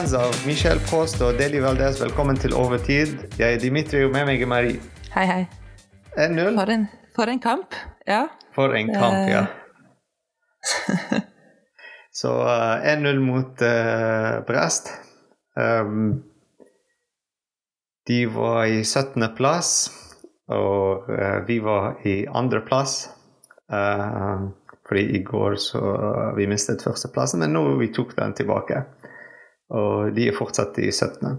fans Michel Prost og Deli Valdez, velkommen til Overtid. Jeg er Dimitri, og med meg er Marie. Hei, hei. 1-0. For en, for en kamp. Ja. For en kamp, Eh. ja. Så eh, 1-0 mot uh, Brest. Um, de var i 17. plass, og uh, vi var i andre plass. Eh, fordi i går så vi mistet førsteplassen, men nå vi tok den tilbake. Og de er fortsatt i 17.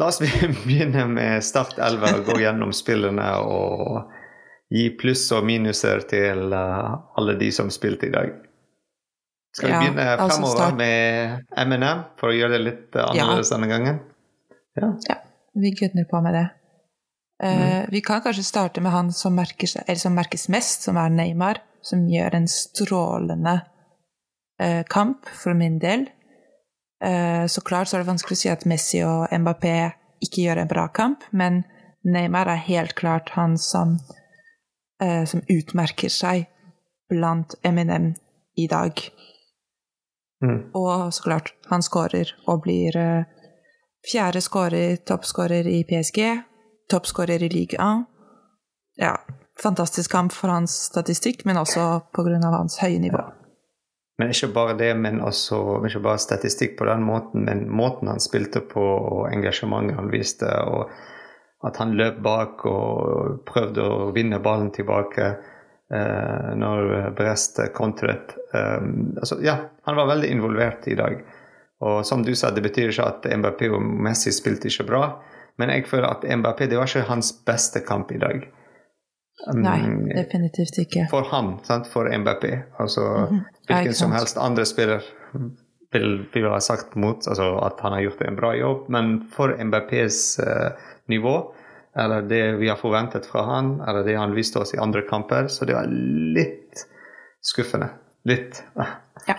La oss begynne med Start 11 og gå gjennom spillene og gi pluss og minuser til eh, alle de som spilte i dag. Skal vi Ja, begynne altså fremover start- med M&M for å gjøre det litt annerledes annerledes denne gangen? Ja. ja. Vi gunner på med det. Mm. Vi kan kanskje starte med han som, eller som merkes mest, som er Neymar. Som gjør en strålende uh, kamp, for min del. Eh, så klart så er det vanskelig å si at Messi og Mbappé ikke gjør en bra kamp, men Neymar er helt klart han som, eh, som utmerker seg blant Eminem i dag. Mm. Og så klart, han skårer og blir eh, fjerde skårer, toppskårer i PSG, toppskårer i Ligue 1. Ja, fantastisk kamp for hans statistikk, men også pga. hans høye nivå. Men ikke bare det, men også ikke bare statistikk på den måten, men måten han spilte på og engasjementet han viste, og at han løp bak og prøvde å vinne ballen tilbake eh, når Brest kontret. Um, altså, ja, han var veldig involvert i dag. Og som du sa, det betyr ikke at Mbappé og Messi spilte ikke bra, men jeg føler at Mbappé det var ikke hans beste kamp i dag. Um, Nei, definitivt ikke. for ham, sant? for MBP. Altså, mm hvilken ikke som helst andre spiller vil, vil ha sagt mot altså at han har gjort en bra jobb, men for MBPs uh, nivå, eller det vi har forventet fra han, eller det han viste oss i andre kamper, så det var litt skuffende. Litt. Ja.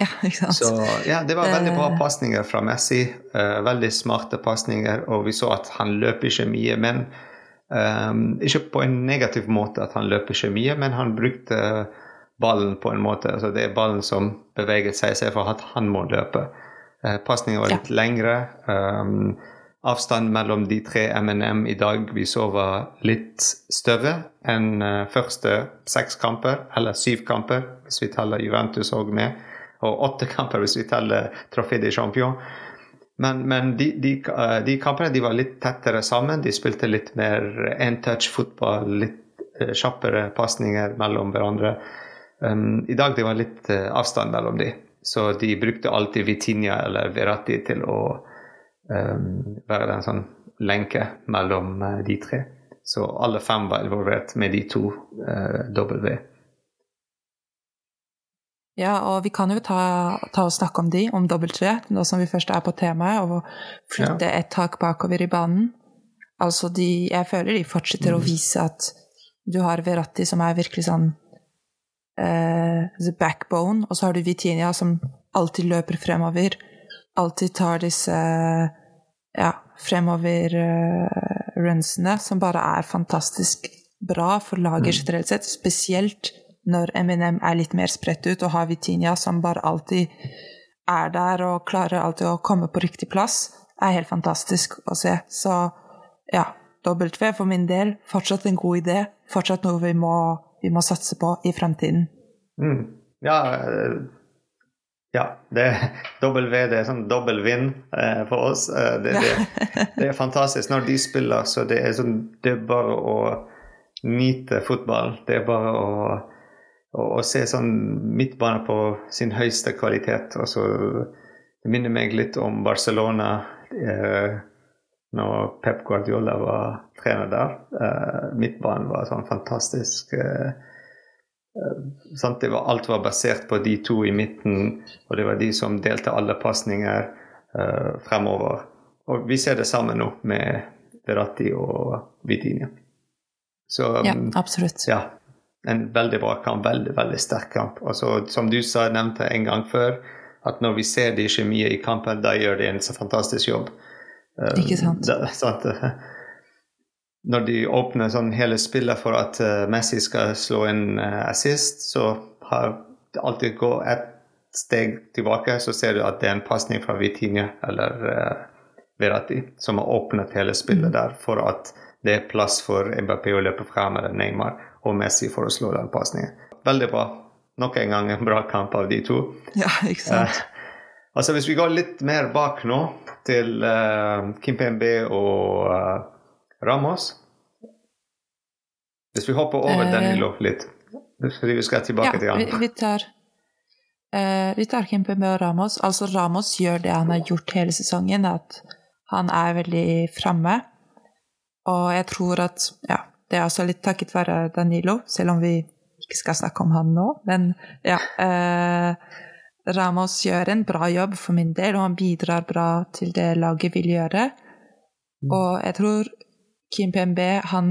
ja, ikke sant. Så ja, det var veldig bra Det- pasninger fra Messi. Uh, veldig smarte pasninger, og vi så at han løp ikke mye, men ehm, Ikke på en negativ måte at han løper ikke mye, men han brukte ballen på en måte. Altså det er ballen som beveget seg, istedenfor at han må løpe. Uh, Pasningen var Ja. litt lengre. Um, avstanden mellom de tre MNM i dag vi så var litt større enn uh, første seks kamper, eller syv kamper, hvis vi teller Juventus òg med, og åtte kamper hvis vi teller Trofé de Champion. Men, men de, de, eh, de kampene de var litt tettere sammen. De spilte litt mer en-touch-fotball, litt eh, kjappere pasninger mellom hverandre. Um, I dag det var litt eh, avstand mellom de, så de brukte alltid Vitinha eller Verratti til å um, være en sånn lenke mellom de tre. Så alle fem var involvert med de to W. Ja, og vi kan jo ta, ta og snakke om de, om dobbelttre, nå som vi først er på temaet, og flytte et tak bakover i banen. Altså, de, jeg føler de fortsetter å vise at du har Veratti, som er virkelig sånn uh, the backbone, og så har du Vitinia, som alltid løper fremover, alltid tar disse ja, fremover-runsene, som bare er fantastisk bra for laget generelt sett, spesielt når Eminem er litt mer spredt ut, og har Vitinia som bare alltid er der og klarer alltid å komme på riktig plass, er helt fantastisk å se. Så ja, W for min del, fortsatt en god idé, fortsatt noe vi må, vi må satse på i fremtiden. Mm. Ja, eh, ja det, W det er sånn dobbel vinn eh, for oss. Eh, det, det, det er fantastisk. Når de spiller, så det er, sånn, det er bare å nyte fotball. Det er bare å, å, se sånn midtbane på sin høyeste kvalitet. Og så Det minner meg litt om Barcelona eh, når Pep Guardiola var trener der. Eh, midtbanen var sånn fantastisk. Eh, Sant? Det var, alt var basert på de to i midten, og det var de som delte alle pasninger eh, fremover. Og vi ser det samme nå med Verratti og Vitinia. Så Ja, um, absolutt. ja, en veldig bra kamp. Veldig, veldig sterk kamp. Og så, som du sa, nevnte en gang før, at når vi ser de ikke mye i kampen, da gjør de en så fantastisk jobb. Eh, Ikke sant? Da, at, Når de åpner sånn hele spillet for at eh, Messi skal slå en eh, assist, så har det alltid gått ett steg tilbake, så ser du at det er en pasning fra Vitinha eller Verratti som har åpnet hele spillet Mm. der for at det er plass for MBP å løpe frem eller Neymar og Messi for å slå den pasningen. Veldig bra. Nok en gang en bra kamp av de to. Ja, ikke sant? Altså Hvis vi går litt mer bak nå, til uh, Kimpembe og eh, Ramos Hvis vi hopper over Eh. Danilo litt fordi Vi skal tilbake til Ja, vi, han. vi tar eh, Vi tar Kimpembe og Ramos. Altså Ramos gjør det han har gjort hele sesongen, at han er veldig framme. Og jeg tror at ja, det er også litt takket være Danilo, selv om vi ikke skal snakke om han nå. Men ja. Eh, Ramos gjør en bra jobb for min del, og han bidrar bra til det laget vil gjøre. Og jeg tror Kimpembe, han,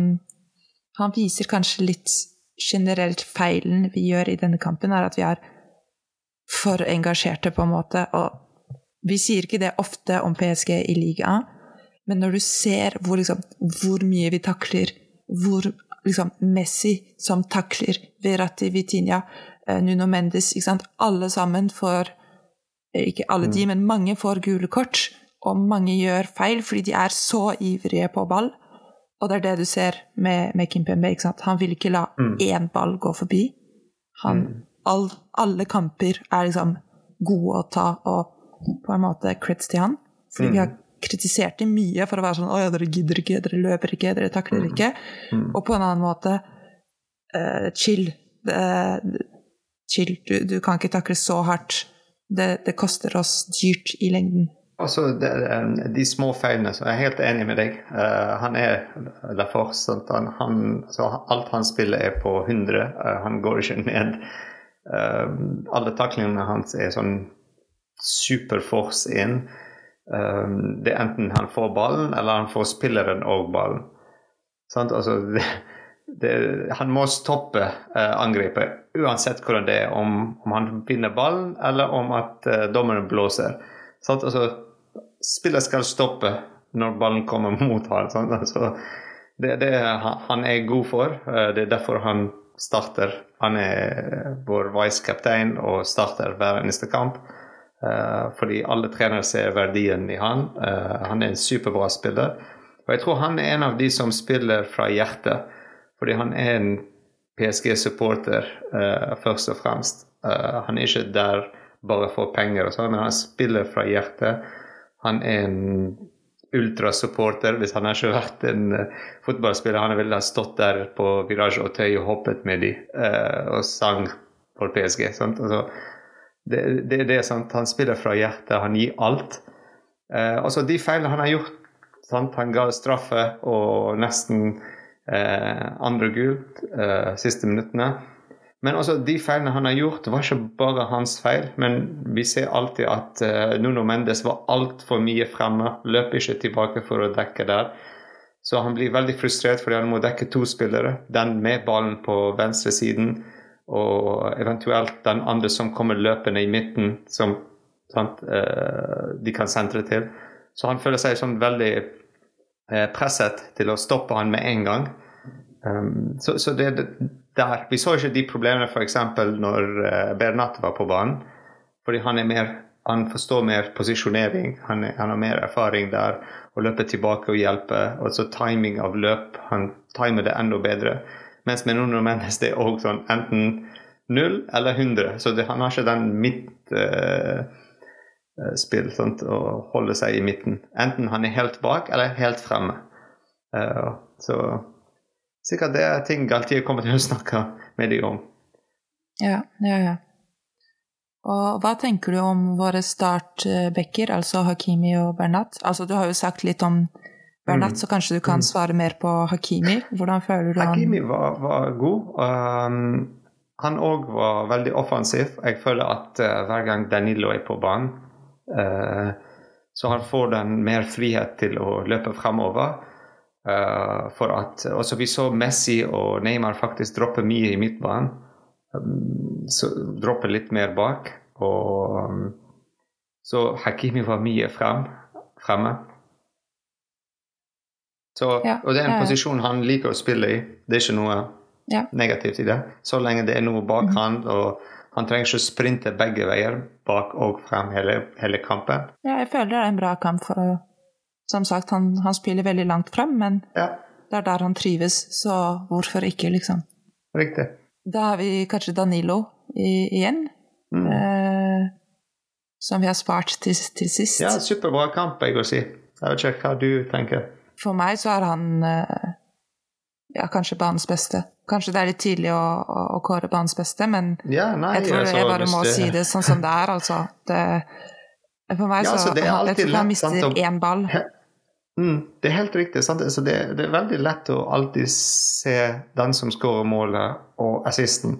han viser kanskje litt generelt feilen vi gjør i denne kampen, er at vi er for engasjerte, på en måte. Og vi sier ikke det ofte om PSG i ligaen, men når du ser hvor, liksom, hvor mye vi takler, hvor liksom, Messi som takler, Verratti, Vitinha, eh, Nuno Mendes ikke sant? Alle sammen får eh, Ikke alle de, men mange får gule kort. Og mange gjør feil fordi de er så ivrige på ball. Og det er det du ser med, med Kimpembe. ikke sant? Han vil ikke la Mm. én ball gå forbi. Han, Mm. all, alle kamper er liksom gode å ta, og på en måte creds til han. Fordi vi Mm. har kritisert dem mye for å være sånn 'Å ja, dere gidder ikke, dere løper ikke, dere takler Mm. ikke'. Mm. Og på en annen måte uh, chill. Uh, chill. Du, du kan ikke takle så hardt. Det, det koster oss dyrt i lengden. Altså, det, er de små feilene, så jeg er helt enig med deg. Uh, han er la force, han, han, så Alt han spiller, er på 100. Uh, han går ikke ned. Uh, alle taklingene hans er sånn superforce inn. Eh, det er enten han får ballen, eller han får spilleren og ballen. Sant? Altså, det, det, han må stoppe eh, angrepet, uansett hvordan det er. Om, om han vinner ballen, eller om at eh, dommeren blåser. Sant? Altså, spiller skal stoppe når ballen kommer mot ham. Sant? Altså, det er det han, han er god for. Eh, det er derfor han starter. Han er vår vice-kaptein og starter hver eneste kamp. Eh, fordi alle trenere ser verdien i han. Eh, han er en superbra spiller. Og jeg tror han er en av de som spiller fra hjertet. Fordi han er en PSG-supporter uh, først og fremst. Eh, han er ikke der bare for penger, og sånn, men han spiller fra hjertet. Han er en ultrasupporter. Hvis han har ikke vært en uh, fotballspiller, han ville ha stått der på Virage og Tøy og hoppet med dem uh, og sang for PSG. Sant? Altså, det, det er sant? Han spiller fra hjertet, han gir alt. Eh, altså De feilene han har gjort sant? Han ga straffe og nesten eh, andre gult eh, siste minuttene. Men også de feilene han har gjort, var ikke bare hans feil. Men vi ser alltid at eh, Nuno Mendes var altfor mye fremme. Løp ikke tilbake for å dekke der. Så han blir veldig frustrert fordi han må dekke to spillere. Den med ballen på venstresiden og eventuelt den andre som kommer løpende i midten, som sant, eh, de kan sentre til. Så han føler seg sånn veldig eh, presset til å stoppe han med en gang. Um, så, så det er der. Vi så ikke de problemene f.eks. når uh, Bernat var på banen. Fordi han er mer han forstår mer posisjonering, han, er, han har mer erfaring der. Å løpe tilbake og hjelpe. Og så timing av løp. Han timer det enda bedre. Mens med noen Mendes det er òg sånn enten null eller 100. Så det, han har ikke den midtspill uh, uh, å holde seg i midten. Enten han er helt bak eller helt fremme. Uh, så sikkert det er ting Galtier kommer til å snakke med dem om. Ja, ja, ja. Og hva tenker du om våre startbacker, altså Hakimi og Bernat? Altså, du har jo sagt litt om Bernat, mm. så kanskje du kan mm. svare mer på Hakimi? Hvordan føler du han Hakimi var, var god. Um, han òg var veldig offensiv. Jeg føler at uh, hver gang Danilo er på banen, uh, så han får den mer frihet til å løpe fremover. Uh, for at også Vi så Messi og Neymar faktisk droppe mye i midtbanen. Um, så droppe litt mer bak. Og um, Så Hakimi var mye frem, fremme. Så, ja, og det er en posisjon han liker å spille i. Det er ikke noe ja. negativt i det. Så lenge det er noe bak mm. han og Han trenger ikke å sprinte begge veier, bak og frem hele, hele kampen. Ja, jeg føler det er en bra kamp for å Som sagt, han, han spiller veldig langt frem, men Ja, det er der han trives, så hvorfor ikke, liksom. riktig. Da har vi kanskje Danilo i, igjen, Mm. eh, som vi har spart til, til sist. Ja, superbra kamp, jeg vil si. Jeg vet ikke hva du tenker. For meg så er han eh, ja, kanskje banens beste. Kanskje det er litt tidlig å, å, å kåre banens beste, men Ja, nei, jeg tror altså, jeg bare må må si det sånn som det er, altså. Det, for meg Ja, så så det er Jeg alltid tror ikke han mister å- én ball. Mm, det er helt riktig. Sant? Altså det, det er veldig lett å alltid se den som skårer målet, og assisten.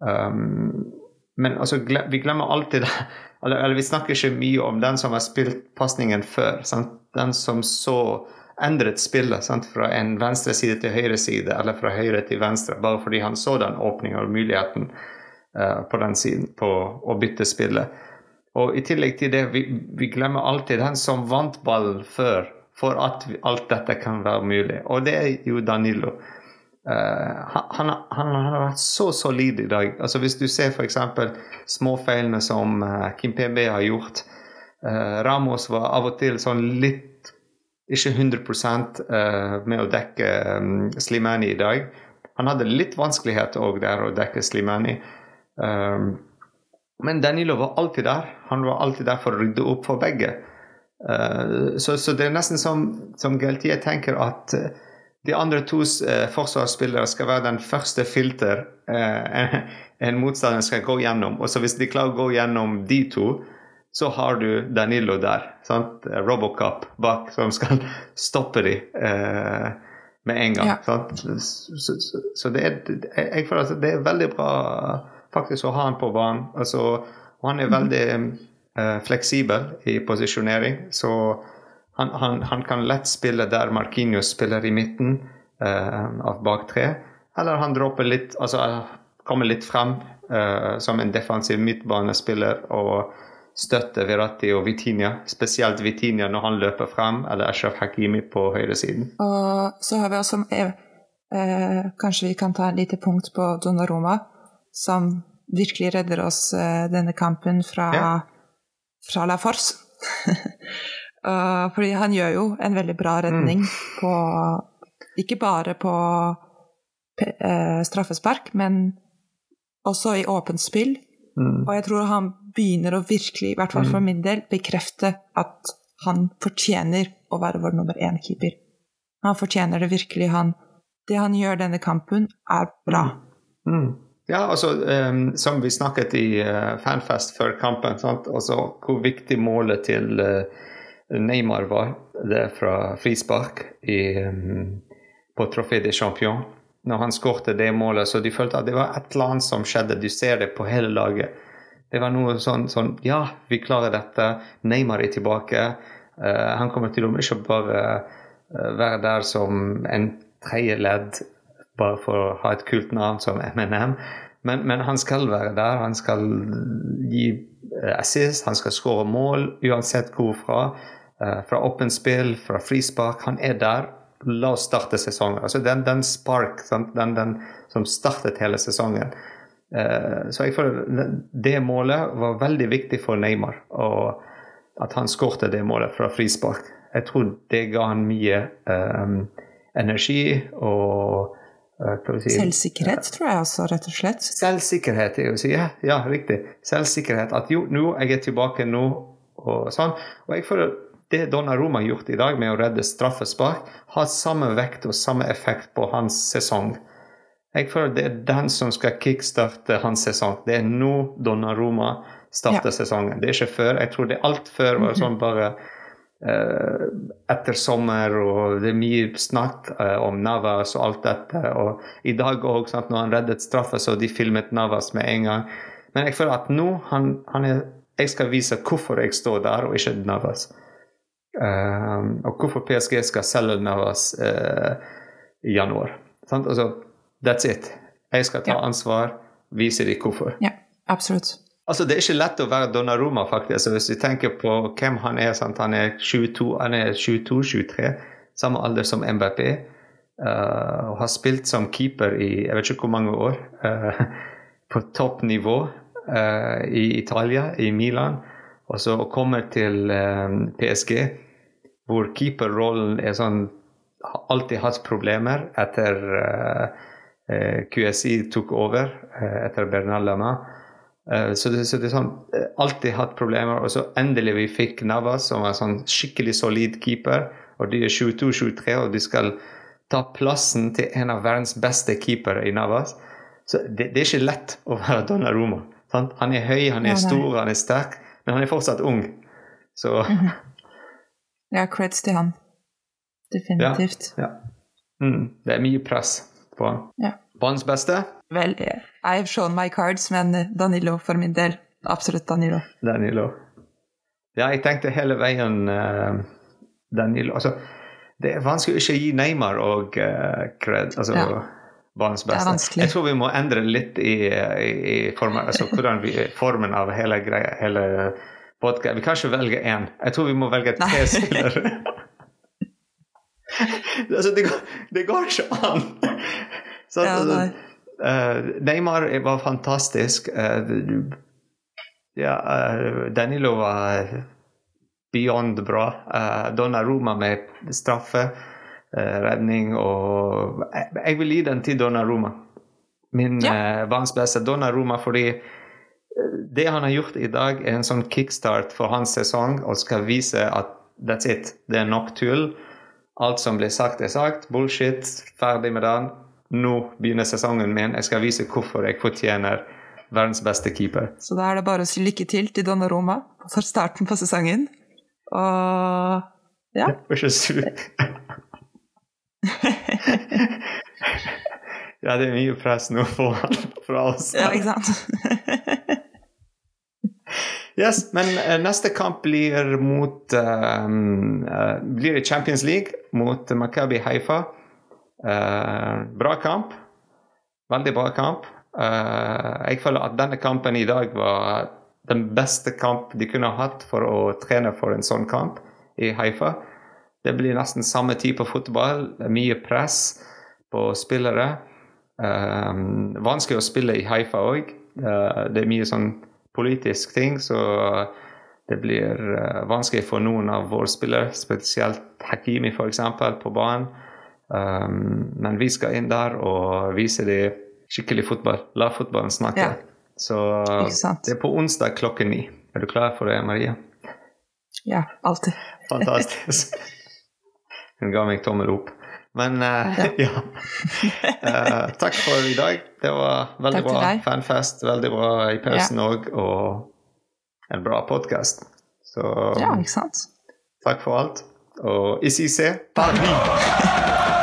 Um, men altså, vi glemmer alltid det. Eller, eller vi snakker ikke mye om den som har spilt pasningen før. Sant? Den som så endret spillet sant? fra en venstre side til høyre side, eller fra høyre til venstre, bare fordi han så den åpningen og muligheten uh, på den siden på å bytte spillet. Og i tillegg til det, vi, vi glemmer alltid den som vant ballen før, for at vi, alt dette kan være mulig. Og det er jo Danilo. Uh, han, har vært så solid i dag. Altså Hvis du ser f.eks. småfeilene som uh, Kim PB har gjort uh, Ramos var av og til sånn litt Ikke 100 eh, med å dekke um, Slimani i dag. Han hadde litt vanskeligheter òg der å dekke Slimani. Um, men Danilo var alltid der. Han var alltid der for å rydde opp for begge. Eh, så, det er nesten som, som Geltier tenker at eh, de andre to forsvarsspillere skal være den første filter eh, en motstander skal gå gjennom. Og så hvis de klarer å gå gjennom de to, så har du Danilo der. Sant? Robocop bak som skal stoppe de eh, med en gang. Ja. Så, så, så, det er, jeg, føler at det er veldig bra faktisk å ha han på banen. Altså, og han er veldig eh, fleksibel i posisjonering, så han, han, han kan lett spille der Marquinhos spiller i midten eh, av bak tre. Eller han dropper litt, altså kommer litt frem eh, som en defensiv midtbanespiller og støtter Verratti og Vitinia, Spesielt Vitinia når han løper frem, eller Ashraf Hakimi på høyresiden. Og så har vi også eh, eh, Kanskje vi kan ta et lite punkt på Donnaroma, som virkelig redder oss eh, denne kampen fra, Ja. fra La Force. Fordi han gjør jo en veldig bra redning på Ikke bare på eh, straffespark, men også i åpent spill. Mm. Og jeg tror han begynner å virkelig, i hvert fall for min del, bekrefte at han fortjener å være vår nummer én-keeper. Han fortjener det virkelig. Han, det han gjør denne kampen, er bra. Mm. Ja, altså, um, som vi snakket i uh, Fanfest før kampen, sant? Altså, hvor viktig målet til uh, Neymar var, det fra frispark i, um, på Trofé des Champions. Når han skårte det målet, så de følte at det var et eller annet som skjedde. Du ser det på hele laget. Det var noe sånn, sånn Ja, vi klarer dette. Neymar er tilbake. Uh, han kommer til å ikke bare uh, være der som en tredje ledd bare for å ha et kult navn som MNM. Men, men han skal være der. Han skal gi eh, assist, han skal skåre mål uansett hvorfra. Uh, fra åpent spill, fra frispark. Han er der. La oss starte sesongen. Altså den, den spark, den, Den, den som startet hele sesongen. Eh, så jeg føler det- målet var veldig viktig for Neymar. Og at han skårte det målet fra frispark. Jeg tror det ga han mye um, energi og hva si, Selvsikkerhet, tror jeg også, rett og slett. Selvsikkerhet, jeg vil si. Ja, ja, riktig. Selvsikkerhet. At jo, nå jeg er tilbake nå, og sånn. Og jeg føler det Donnarumma har gjort i dag med å redde straffespark, har samme vekt og samme effekt på hans sesong. Jeg føler det er den som skal kickstarte hans sesong. Det er nå Donnarumma starter Ja. sesongen. Det er ikke før. Jeg tror det er alt før var sånn bare uh, etter sommer, og det er mye snakk uh, om Navas og alt dette. Og i dag òg, når han reddet straffe, så de filmet Navas med en gang. Men jeg føler at nå han, han er, jeg skal vise hvorfor jeg står der, og ikke Navas. Uh, og hvorfor PSG skal selge Navas i januar. Sant? Altså, that's it. Jeg skal ta ansvar, vise dem hvorfor. Ja, absolutt. Altså, Det er ikke lett å være Donnarumma, faktisk. Altså, hvis vi tenker på hvem han er. Sant? Han er 22, han er 22-23, samme alder som MBP. Uh, og har spilt som keeper i jeg vet ikke hvor mange år. Uh, på toppnivå. uh, i Italia, i Milan, og så kommer til um, PSG, hvor keeperrollen er sånn Har alltid hatt problemer etter uh, QSI tok over, etter Bernal Lama. Så det, så det, er sånn Alltid hatt problemer. Og så endelig vi fikk Navas, som er sånn skikkelig solid keeper. Og de er 22-23, og de skal ta plassen til en av verdens beste keepere i Navas. Så det, det er ikke lett å være Donnaroma. Sant? Han er høy, han er ja, stor, han er sterk, men han er fortsatt ung. Så mm -hmm. Ja, creds til han. Definitivt. Ja, ja. Mm, det er mye press på. Ja. Banens beste? Vel, I've shown my cards, men Danilo for min del. Absolutt Danilo. Danilo. Ja, jeg tenkte hele veien uh, Danilo Altså, det er vanskelig å ikke gi Neymar og uh, cred. Altså, ja banens beste. Jeg tror vi må endre litt i, i, i formen, altså vi, formen av hele greia. Hele podcast. Vi kan ikke velge én. Jeg tror vi må velge tre spillere. altså, det, går, det, går, ikke an! Så, ja, nei. uh, Neymar var fantastisk. Uh, ja, uh, Danilo var beyond bra. Uh, Donnaroma med straffe. Eh, redning og Jeg vil gi den til Donnaroma. Min ja. eh, beste Donna Roma fordi eh, det han har gjort i dag, er en sånn kickstart for hans sesong og skal vise at that's it. Det er nok tull. Alt som blir sagt, er sagt. Bullshit. Ferdig med den. Nå begynner sesongen min. Jeg skal vise hvorfor jeg fortjener verdens beste keeper. Så da er det bare å si lykke til til Donnaroma for starten på sesongen. Og ja. Vær så sur. ja, det er mye press nå for, fra oss. Ja, ikke sant? yes, men uh, neste kamp blir mot um, uh, Blir Champions League mot Makabi Haifa. Uh, bra kamp. Veldig bra kamp. jeg føler at denne kampen i dag var den beste kamp de kunne hatt for å trene for en sånn kamp i Haifa. Det blir nesten samme type fotball. Mye press på spillere. Um, vanskelig å spille i Haifa òg. Eh, det er mye sånn politisk ting, så det blir vanskelig for noen av våre spillere, spesielt Hakimi f.eks. på banen. Um, men vi skal inn der og vise dem skikkelig fotball. La fotballen snakke. Ja. Så det er på onsdag klokken ni. Er du klar for det, Maria? Ja, alltid. Fantastisk. Hun ga meg tommel opp. Men uh, ja. Uh, takk for i dag. Det var veldig bra fanfest. Veldig bra i pausen òg, ja. og en bra podkast. Så Ja, ikke sant? takk for alt. Og ICC Paris!